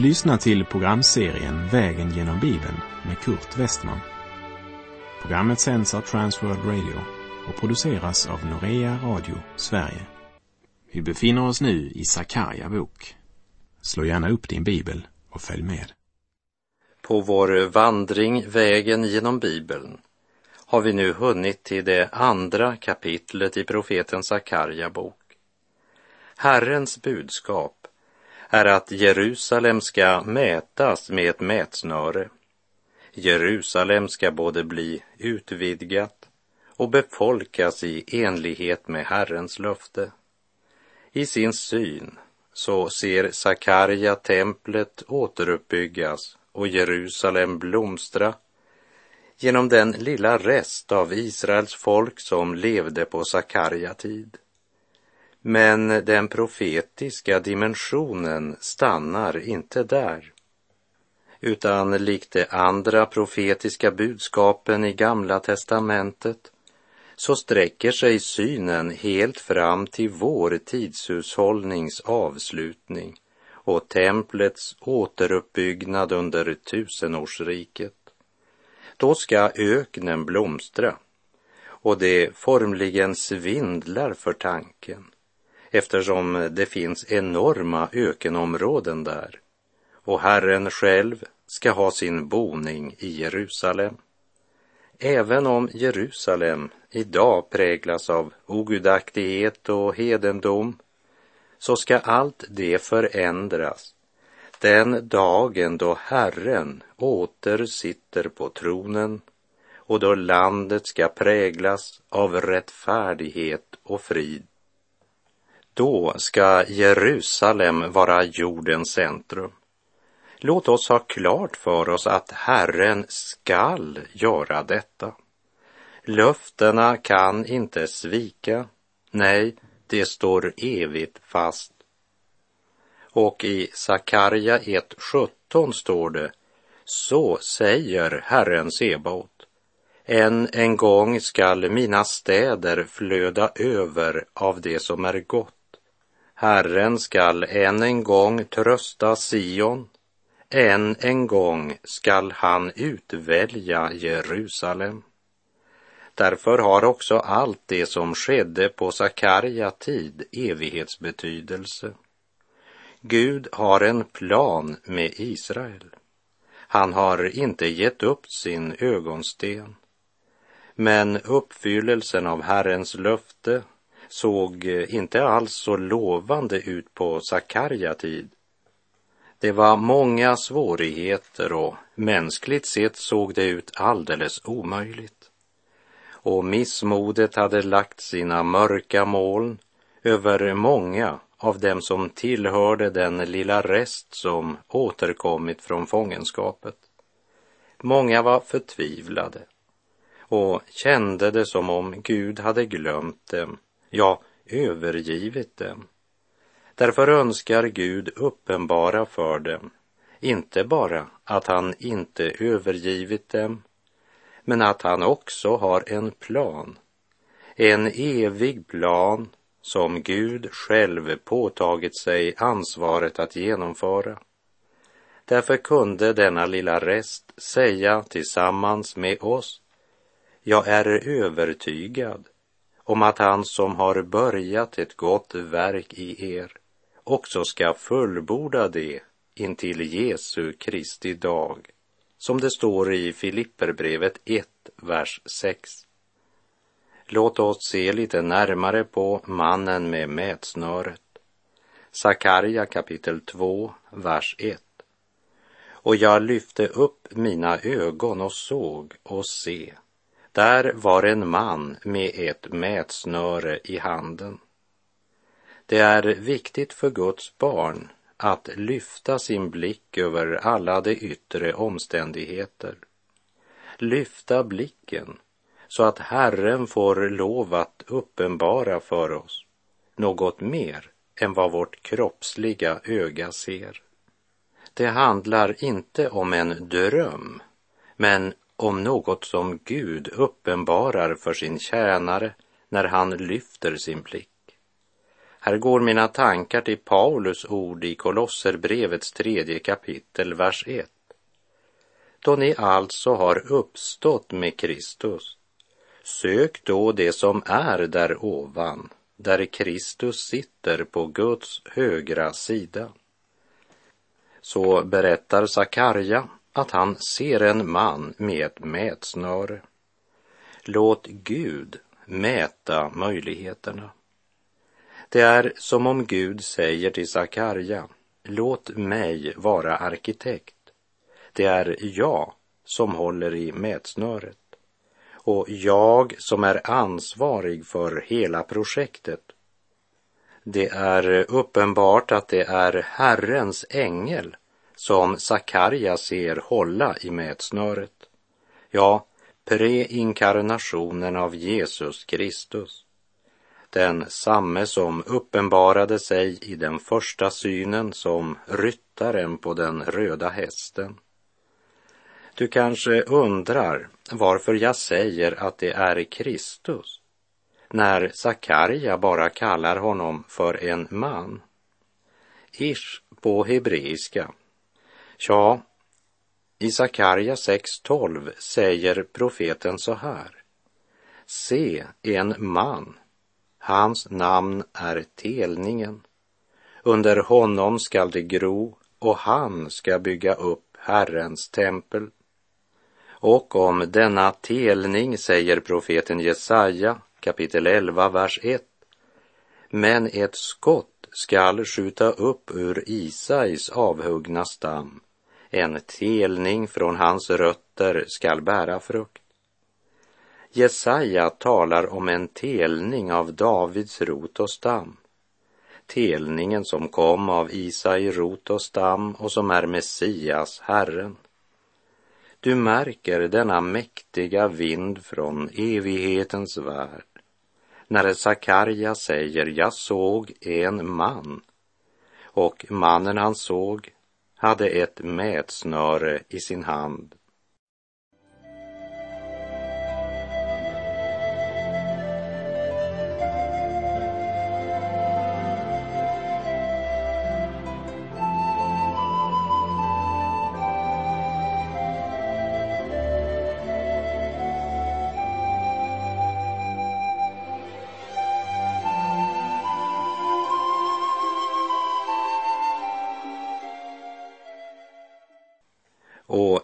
Du lyssnar till programserien Vägen genom Bibeln med Kurt Westman. Programmet sänds av Transworld Radio och produceras av Norea Radio Sverige. Vi befinner oss nu i Sakarja bok. Slå gärna upp din bibel och följ med. På vår vandring Vägen genom Bibeln har vi nu hunnit till det andra kapitlet i profeten Sakarja bok. Herrens budskap är att Jerusalem ska mätas med ett mätsnöre. Jerusalem ska både bli utvidgat och befolkas i enlighet med Herrens löfte. I sin syn så ser Sakarja templet återuppbyggas och Jerusalem blomstra genom den lilla rest av Israels folk som levde på Sakarja tid. Men den profetiska dimensionen stannar inte där. Utan likt de andra profetiska budskapen i Gamla testamentet så sträcker sig synen helt fram till vår tidshushållnings avslutning och templets återuppbyggnad under tusenårsriket. Då ska öknen blomstra och det formligen svindlar för tanken eftersom det finns enorma ökenområden där och Herren själv ska ha sin boning i Jerusalem. Även om Jerusalem idag präglas av ogudaktighet och hedendom så ska allt det förändras den dagen då Herren åter sitter på tronen och då landet ska präglas av rättfärdighet och frid. Då ska Jerusalem vara jordens centrum. Låt oss ha klart för oss att Herren skall göra detta. Löftena kan inte svika. Nej, det står evigt fast. Och i Sakarja 1.17 står det Så säger Herren Sebaot. Än en gång skall mina städer flöda över av det som är gott Herren skall än en gång trösta Sion, än en gång skall han utvälja Jerusalem. Därför har också allt det som skedde på Sakarja tid evighetsbetydelse. Gud har en plan med Israel. Han har inte gett upp sin ögonsten. Men uppfyllelsen av Herrens löfte såg eh, inte alls så lovande ut på Sakarja tid. Det var många svårigheter och mänskligt sett såg det ut alldeles omöjligt. Och missmodet hade lagt sina mörka moln över många av dem som tillhörde den lilla rest som återkommit från fångenskapet. Många var förtvivlade och kände det som om Gud hade glömt dem ja, övergivit dem. Därför önskar Gud uppenbara för dem, inte bara att han inte övergivit dem, men att han också har en plan, en evig plan som Gud själv påtagit sig ansvaret att genomföra. Därför kunde denna lilla rest säga tillsammans med oss, jag är övertygad om att han som har börjat ett gott verk i er också ska fullborda det intill Jesu Kristi dag, som det står i Filipperbrevet 1, vers 6. Låt oss se lite närmare på mannen med mätsnöret. Sakarja kapitel 2, vers 1. Och jag lyfte upp mina ögon och såg och se där var en man med ett mätsnöre i handen. Det är viktigt för Guds barn att lyfta sin blick över alla de yttre omständigheter. Lyfta blicken så att Herren får lov att uppenbara för oss något mer än vad vårt kroppsliga öga ser. Det handlar inte om en dröm, men om något som Gud uppenbarar för sin tjänare när han lyfter sin blick. Här går mina tankar till Paulus ord i Kolosserbrevets tredje kapitel, vers 1. Då ni alltså har uppstått med Kristus, sök då det som är där ovan, där Kristus sitter på Guds högra sida. Så berättar Sakarja att han ser en man med ett mätsnöre. Låt Gud mäta möjligheterna. Det är som om Gud säger till Sakarja, låt mig vara arkitekt. Det är jag som håller i mätsnöret och jag som är ansvarig för hela projektet. Det är uppenbart att det är Herrens ängel som Sakarja ser hålla i mätsnöret. Ja, preinkarnationen av Jesus Kristus. Den samme som uppenbarade sig i den första synen som ryttaren på den röda hästen. Du kanske undrar varför jag säger att det är Kristus när Sakarja bara kallar honom för en man. Ish på hebreiska. Ja, i Sakarja 6.12 säger profeten så här. Se, en man, hans namn är telningen. Under honom skall det gro och han ska bygga upp Herrens tempel. Och om denna telning säger profeten Jesaja kapitel 11, vers 1. Men ett skott skall skjuta upp ur Isais avhuggna stam en telning från hans rötter skall bära frukt. Jesaja talar om en telning av Davids rot och stam. Telningen som kom av Isai rot och stam och som är Messias, Herren. Du märker denna mäktiga vind från evighetens värld när Sakarja säger jag såg en man och mannen han såg hade ett mätsnöre i sin hand.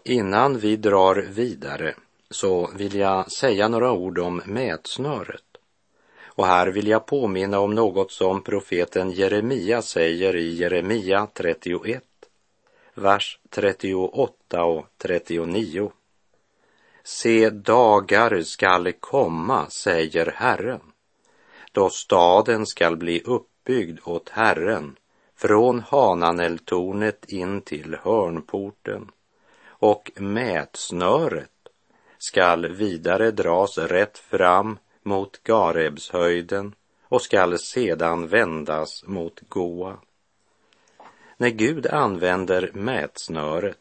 Innan vi drar vidare så vill jag säga några ord om mätsnöret. Och här vill jag påminna om något som profeten Jeremia säger i Jeremia 31, vers 38 och 39. Se, dagar skall komma, säger Herren, då staden skall bli uppbyggd åt Herren från Hananeltornet in till hörnporten och mätsnöret skall vidare dras rätt fram mot Garebshöjden och skall sedan vändas mot Goa. När Gud använder mätsnöret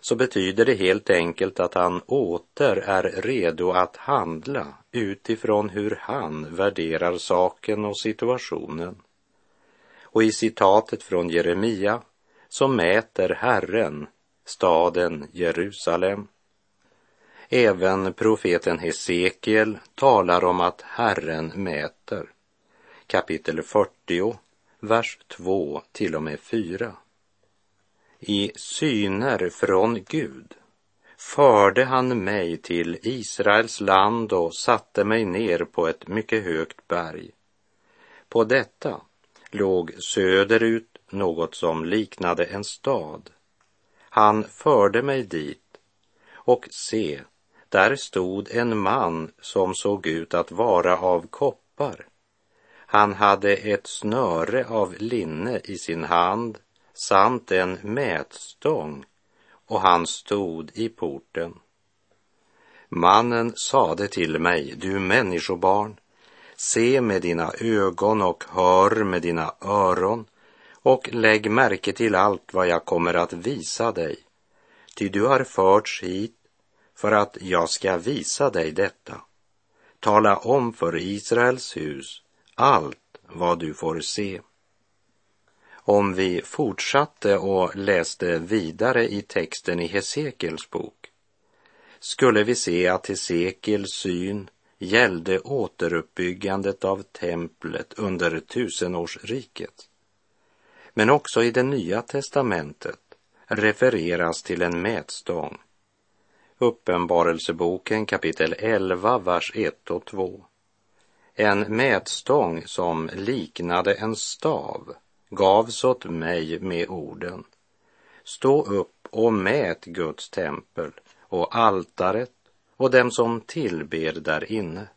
så betyder det helt enkelt att han åter är redo att handla utifrån hur han värderar saken och situationen. Och i citatet från Jeremia så mäter Herren staden Jerusalem. Även profeten Hesekiel talar om att Herren mäter. Kapitel 40, vers 2 till och med 4. I syner från Gud förde han mig till Israels land och satte mig ner på ett mycket högt berg. På detta låg söderut något som liknade en stad han förde mig dit och se, där stod en man som såg ut att vara av koppar. Han hade ett snöre av linne i sin hand samt en mätstång och han stod i porten. Mannen sade till mig, du människobarn, se med dina ögon och hör med dina öron och lägg märke till allt vad jag kommer att visa dig. Ty du har förts hit för att jag ska visa dig detta. Tala om för Israels hus allt vad du får se. Om vi fortsatte och läste vidare i texten i Hesekiels bok skulle vi se att Hesekiels syn gällde återuppbyggandet av templet under tusenårsriket. Men också i det nya testamentet refereras till en mätstång. Uppenbarelseboken kapitel 11, vers 1 och 2. En mätstång som liknade en stav gavs åt mig med orden. Stå upp och mät Guds tempel och altaret och dem som tillber där inne.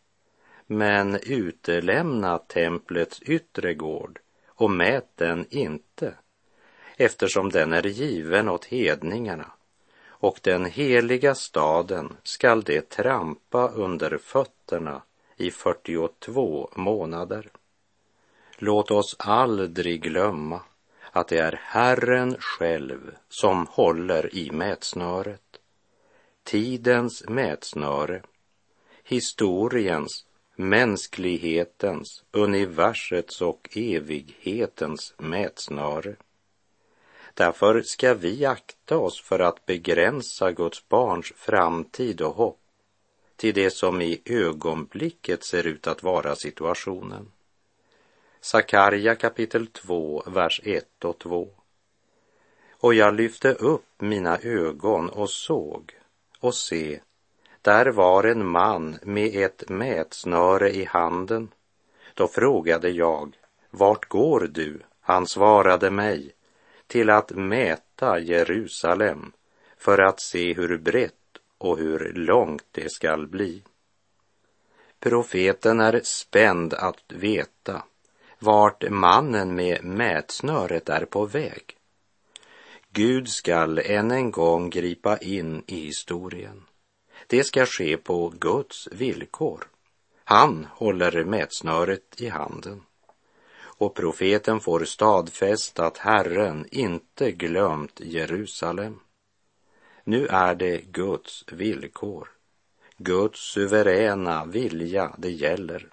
Men utelämna templets yttre gård och mät den inte, eftersom den är given åt hedningarna och den heliga staden skall det trampa under fötterna i 42 månader. Låt oss aldrig glömma att det är Herren själv som håller i mätsnöret. Tidens mätsnöre, historiens, mänsklighetens, universets och evighetens mätsnöre. Därför ska vi akta oss för att begränsa Guds barns framtid och hopp till det som i ögonblicket ser ut att vara situationen. Sakarja kapitel 2, vers 1 och 2. Och jag lyfte upp mina ögon och såg, och se, där var en man med ett mätsnöre i handen. Då frågade jag, vart går du? Han svarade mig, till att mäta Jerusalem för att se hur brett och hur långt det skall bli. Profeten är spänd att veta vart mannen med mätsnöret är på väg. Gud skall än en gång gripa in i historien. Det ska ske på Guds villkor. Han håller mätsnöret i handen. Och profeten får stadfäst att Herren inte glömt Jerusalem. Nu är det Guds villkor, Guds suveräna vilja det gäller.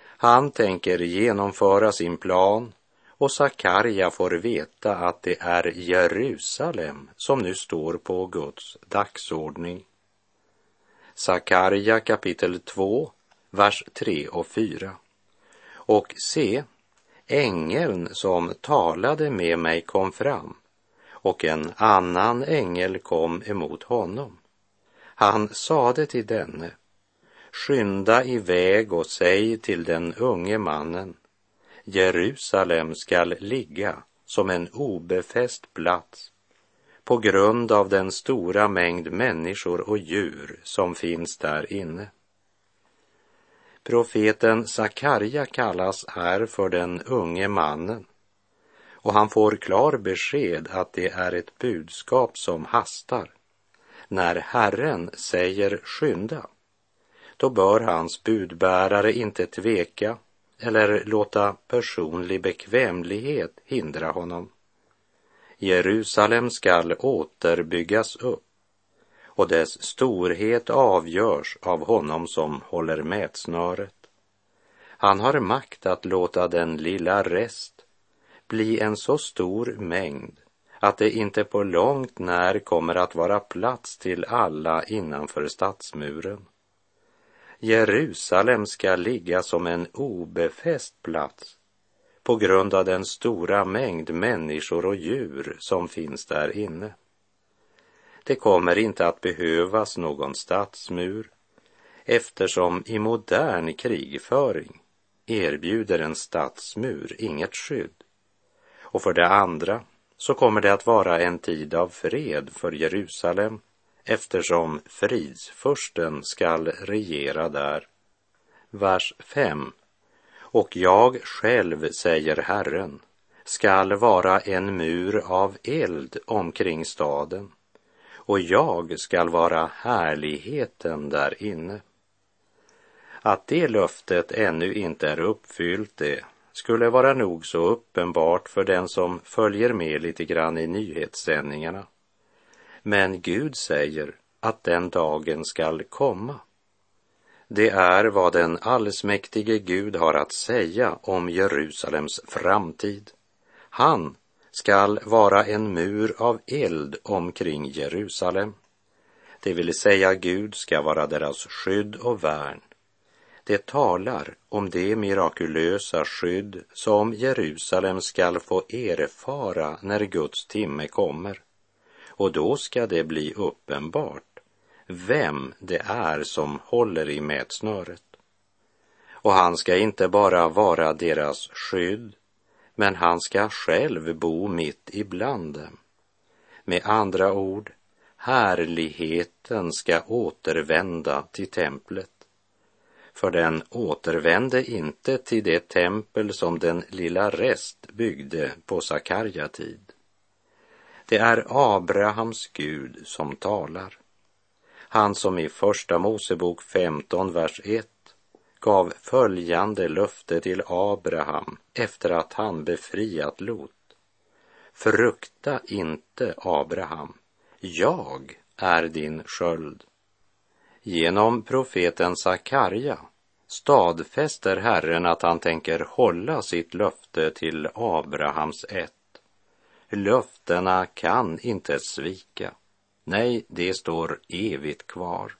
Han tänker genomföra sin plan och Sakarja får veta att det är Jerusalem som nu står på Guds dagsordning. Sakarja kapitel 2, vers 3 och 4. Och se, ängeln som talade med mig kom fram och en annan ängel kom emot honom. Han sade till denne, skynda iväg och säg till den unge mannen, Jerusalem skall ligga som en obefäst plats på grund av den stora mängd människor och djur som finns där inne. Profeten Sakarja kallas här för den unge mannen och han får klar besked att det är ett budskap som hastar. När Herren säger skynda, då bör hans budbärare inte tveka eller låta personlig bekvämlighet hindra honom. Jerusalem skall återbyggas upp och dess storhet avgörs av honom som håller mätsnöret. Han har makt att låta den lilla rest bli en så stor mängd att det inte på långt när kommer att vara plats till alla innanför stadsmuren. Jerusalem ska ligga som en obefäst plats på grund av den stora mängd människor och djur som finns där inne. Det kommer inte att behövas någon stadsmur eftersom i modern krigföring erbjuder en stadsmur inget skydd. Och för det andra så kommer det att vara en tid av fred för Jerusalem eftersom fridsfursten skall regera där. Vers 5. Och jag själv, säger Herren, skall vara en mur av eld omkring staden och jag skall vara härligheten där inne. Att det löftet ännu inte är uppfyllt, det skulle vara nog så uppenbart för den som följer med lite grann i nyhetssändningarna. Men Gud säger att den dagen skall komma. Det är vad den allsmäktige Gud har att säga om Jerusalems framtid. Han skall vara en mur av eld omkring Jerusalem. Det vill säga Gud ska vara deras skydd och värn. Det talar om det mirakulösa skydd som Jerusalem skall få erfara när Guds timme kommer. Och då ska det bli uppenbart vem det är som håller i mätsnöret. Och han ska inte bara vara deras skydd, men han ska själv bo mitt ibland dem. Med andra ord, härligheten ska återvända till templet. För den återvände inte till det tempel som den lilla rest byggde på Sakarja tid. Det är Abrahams Gud som talar. Han som i Första Mosebok 15, vers 1 gav följande löfte till Abraham efter att han befriat Lot. Frukta inte, Abraham, jag är din sköld. Genom profeten Sakarja stadfäster Herren att han tänker hålla sitt löfte till Abrahams ett. Löftena kan inte svika. Nej, det står evigt kvar.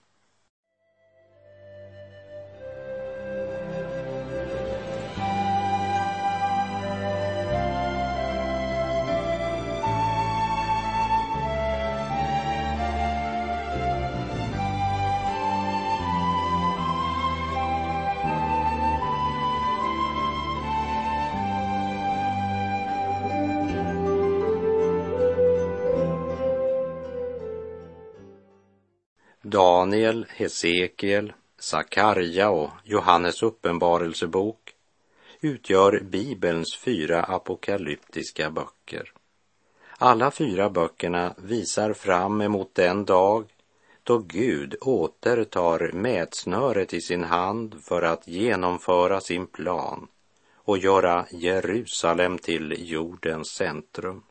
Daniel, Hesekiel, Sakarja och Johannes uppenbarelsebok utgör Bibelns fyra apokalyptiska böcker. Alla fyra böckerna visar fram emot den dag då Gud återtar mätsnöret i sin hand för att genomföra sin plan och göra Jerusalem till jordens centrum.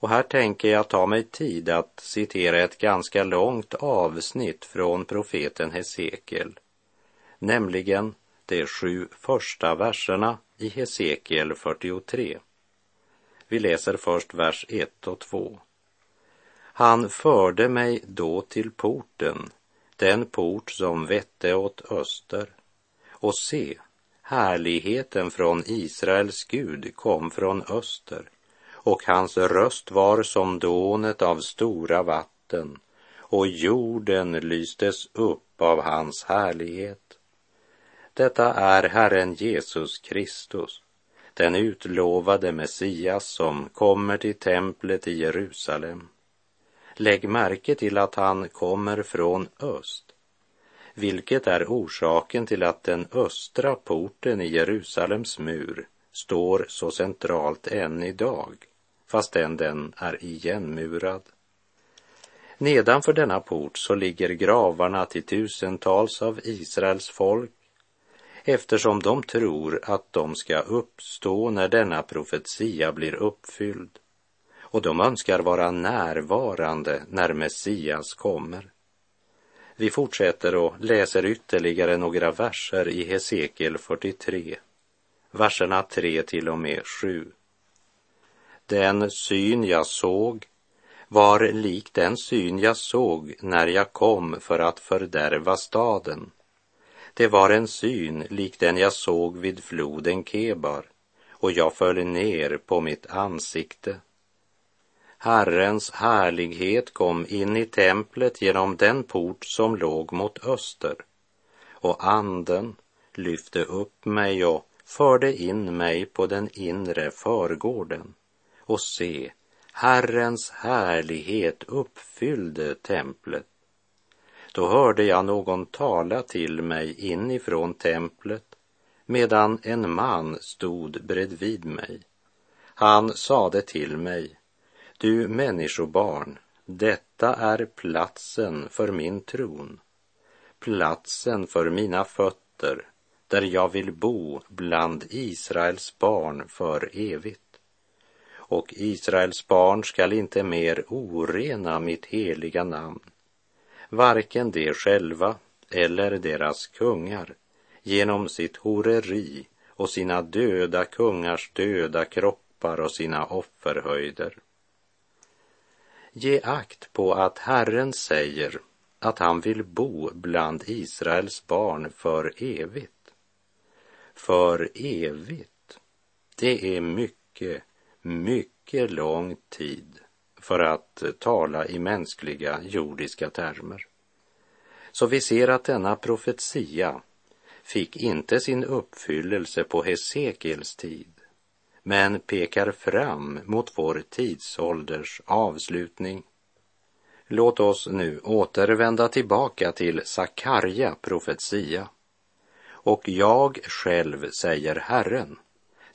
Och här tänker jag ta mig tid att citera ett ganska långt avsnitt från profeten Hesekiel, nämligen de sju första verserna i Hesekiel 43. Vi läser först vers 1 och 2. Han förde mig då till porten, den port som vette åt öster, och se, härligheten från Israels Gud kom från öster och hans röst var som dånet av stora vatten och jorden lystes upp av hans härlighet. Detta är Herren Jesus Kristus, den utlovade Messias som kommer till templet i Jerusalem. Lägg märke till att han kommer från öst, vilket är orsaken till att den östra porten i Jerusalems mur står så centralt än idag fastän den är igenmurad. Nedanför denna port så ligger gravarna till tusentals av Israels folk eftersom de tror att de ska uppstå när denna profetia blir uppfylld och de önskar vara närvarande när Messias kommer. Vi fortsätter och läser ytterligare några verser i Hesekiel 43, verserna 3 till och med 7. Den syn jag såg var lik den syn jag såg när jag kom för att fördärva staden. Det var en syn lik den jag såg vid floden Kebar och jag föll ner på mitt ansikte. Herrens härlighet kom in i templet genom den port som låg mot öster och anden lyfte upp mig och förde in mig på den inre förgården och se, Herrens härlighet uppfyllde templet. Då hörde jag någon tala till mig inifrån templet medan en man stod bredvid mig. Han sade till mig, du människobarn, detta är platsen för min tron, platsen för mina fötter, där jag vill bo bland Israels barn för evigt och Israels barn skall inte mer orena mitt heliga namn, varken de själva eller deras kungar genom sitt horeri och sina döda kungars döda kroppar och sina offerhöjder. Ge akt på att Herren säger att han vill bo bland Israels barn för evigt. För evigt, det är mycket, mycket lång tid för att eh, tala i mänskliga jordiska termer. Så vi ser att denna profetia fick inte sin uppfyllelse på Hesekiels tid, men pekar fram mot vår tidsålders avslutning. Låt oss nu återvända tillbaka till Sakarja profetia. Och jag själv, säger Herren,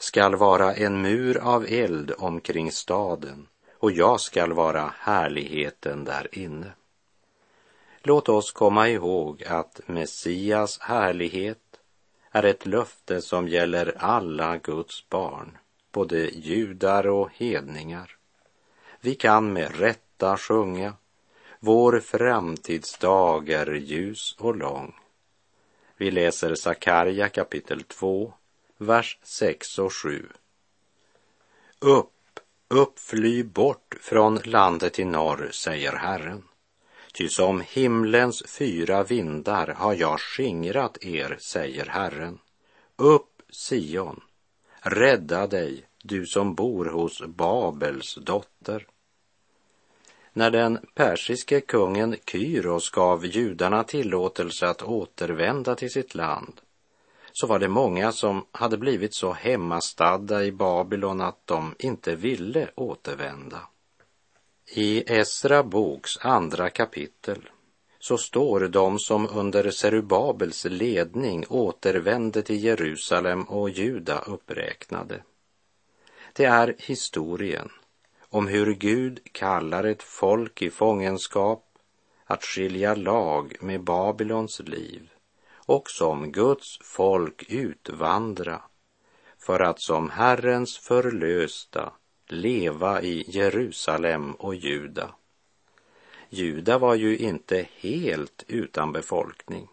skall vara en mur av eld omkring staden och jag skall vara härligheten där inne. Låt oss komma ihåg att Messias härlighet är ett löfte som gäller alla Guds barn, både judar och hedningar. Vi kan med rätta sjunga Vår framtidsdag är ljus och lång. Vi läser Sakarja kapitel 2, vers 6 och 7. Upp, upp, fly bort från landet i norr, säger Herren. Ty som himlens fyra vindar har jag skingrat er, säger Herren. Upp, Sion, rädda dig, du som bor hos Babels dotter. När den persiske kungen Kyros gav judarna tillåtelse att återvända till sitt land så var det många som hade blivit så hemmastadda i Babylon att de inte ville återvända. I Esra boks andra kapitel så står de som under Serubabels ledning återvände till Jerusalem och Juda uppräknade. Det är historien om hur Gud kallar ett folk i fångenskap att skilja lag med Babylons liv och som Guds folk utvandra för att som Herrens förlösta leva i Jerusalem och Juda. Juda var ju inte helt utan befolkning,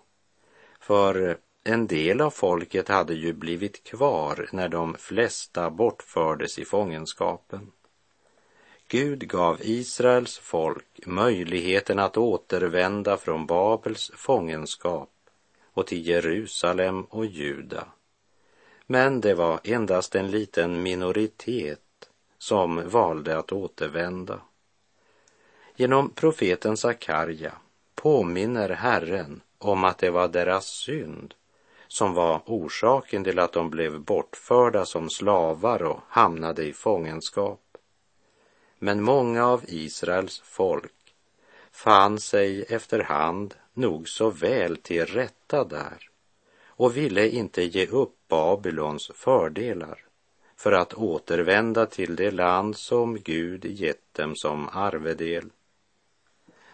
för en del av folket hade ju blivit kvar när de flesta bortfördes i fångenskapen. Gud gav Israels folk möjligheten att återvända från Babels fångenskap och till Jerusalem och Juda. Men det var endast en liten minoritet som valde att återvända. Genom profeten Sakarja påminner Herren om att det var deras synd som var orsaken till att de blev bortförda som slavar och hamnade i fångenskap. Men många av Israels folk fann sig efterhand nog så väl till rätta där och ville inte ge upp Babylons fördelar för att återvända till det land som Gud gett dem som arvedel.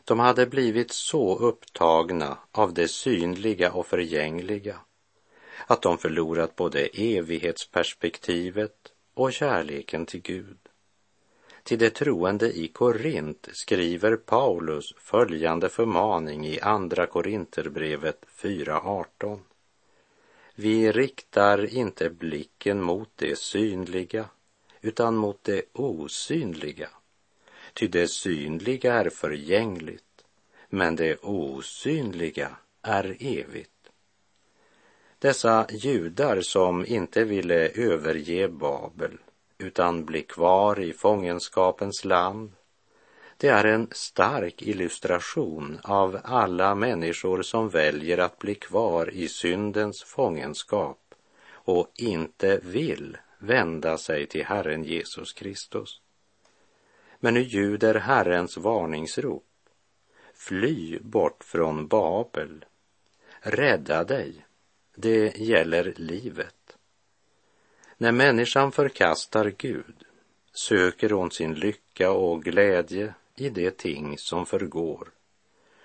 De hade blivit så upptagna av det synliga och förgängliga att de förlorat både evighetsperspektivet och kärleken till Gud. Till de troende i Korint skriver Paulus följande förmaning i Andra Korinterbrevet 4.18. Vi riktar inte blicken mot det synliga utan mot det osynliga. Ty det synliga är förgängligt, men det osynliga är evigt. Dessa judar som inte ville överge Babel utan bli kvar i fångenskapens land det är en stark illustration av alla människor som väljer att bli kvar i syndens fångenskap och inte vill vända sig till Herren Jesus Kristus. Men nu ljuder Herrens varningsrop. Fly bort från Babel. Rädda dig. Det gäller livet. När människan förkastar Gud söker hon sin lycka och glädje i de ting som förgår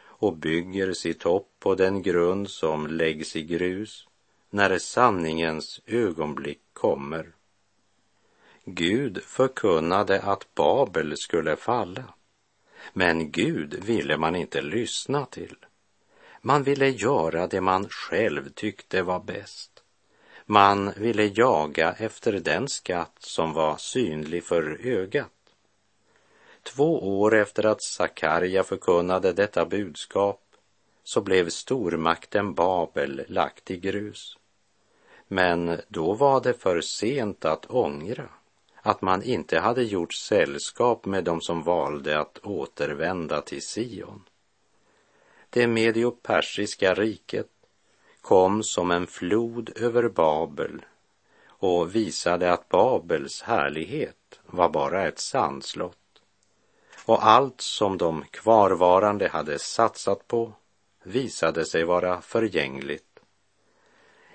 och bygger sitt hopp på den grund som läggs i grus när sanningens ögonblick kommer. Gud förkunnade att Babel skulle falla, men Gud ville man inte lyssna till. Man ville göra det man själv tyckte var bäst. Man ville jaga efter den skatt som var synlig för ögat. Två år efter att Sakarja förkunnade detta budskap så blev stormakten Babel lagt i grus. Men då var det för sent att ångra att man inte hade gjort sällskap med dem som valde att återvända till Sion. Det mediopersiska riket kom som en flod över Babel och visade att Babels härlighet var bara ett sandslott. Och allt som de kvarvarande hade satsat på visade sig vara förgängligt.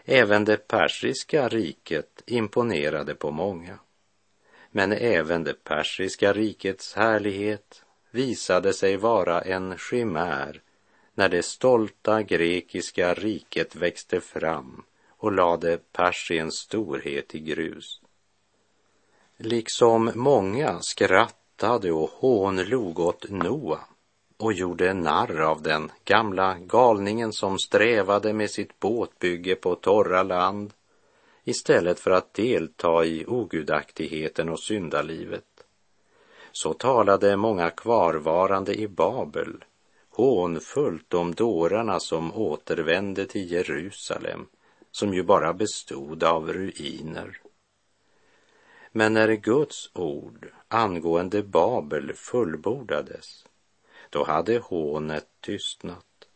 Även det persiska riket imponerade på många. Men även det persiska rikets härlighet visade sig vara en chimär när det stolta grekiska riket växte fram och lade Persiens storhet i grus. Liksom många skrattade och hånlog åt Noa och gjorde narr av den gamla galningen som strävade med sitt båtbygge på torra land istället för att delta i ogudaktigheten och syndalivet. Så talade många kvarvarande i Babel hånfullt om dårarna som återvände till Jerusalem, som ju bara bestod av ruiner. Men när Guds ord angående Babel fullbordades, då hade hånet tystnat.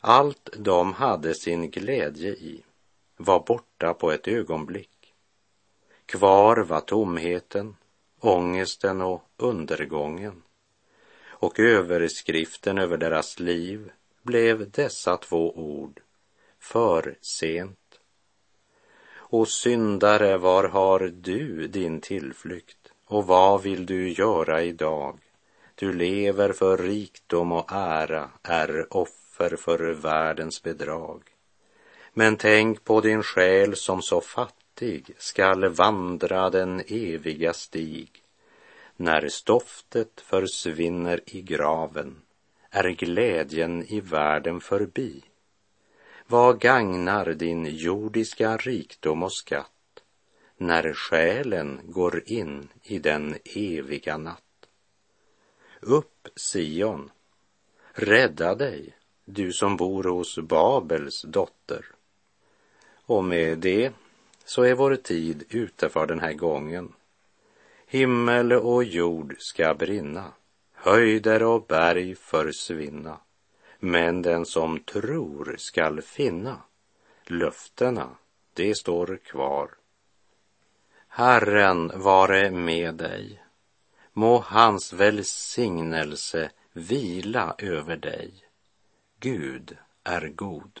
Allt de hade sin glädje i var borta på ett ögonblick. Kvar var tomheten, ångesten och undergången. Och överskriften över deras liv blev dessa två ord, för sent. Och syndare, var har du din tillflykt och vad vill du göra idag? Du lever för rikdom och ära, är offer för världens bedrag. Men tänk på din själ som så fattig skall vandra den eviga stig. När stoftet försvinner i graven är glädjen i världen förbi. Vad gagnar din jordiska rikdom och skatt när själen går in i den eviga natt? Upp, Sion, rädda dig, du som bor hos Babels dotter. Och med det så är vår tid ute för den här gången. Himmel och jord ska brinna, höjder och berg försvinna, men den som tror skall finna löftena, det står kvar. Herren vare med dig. Må hans välsignelse vila över dig. Gud är god.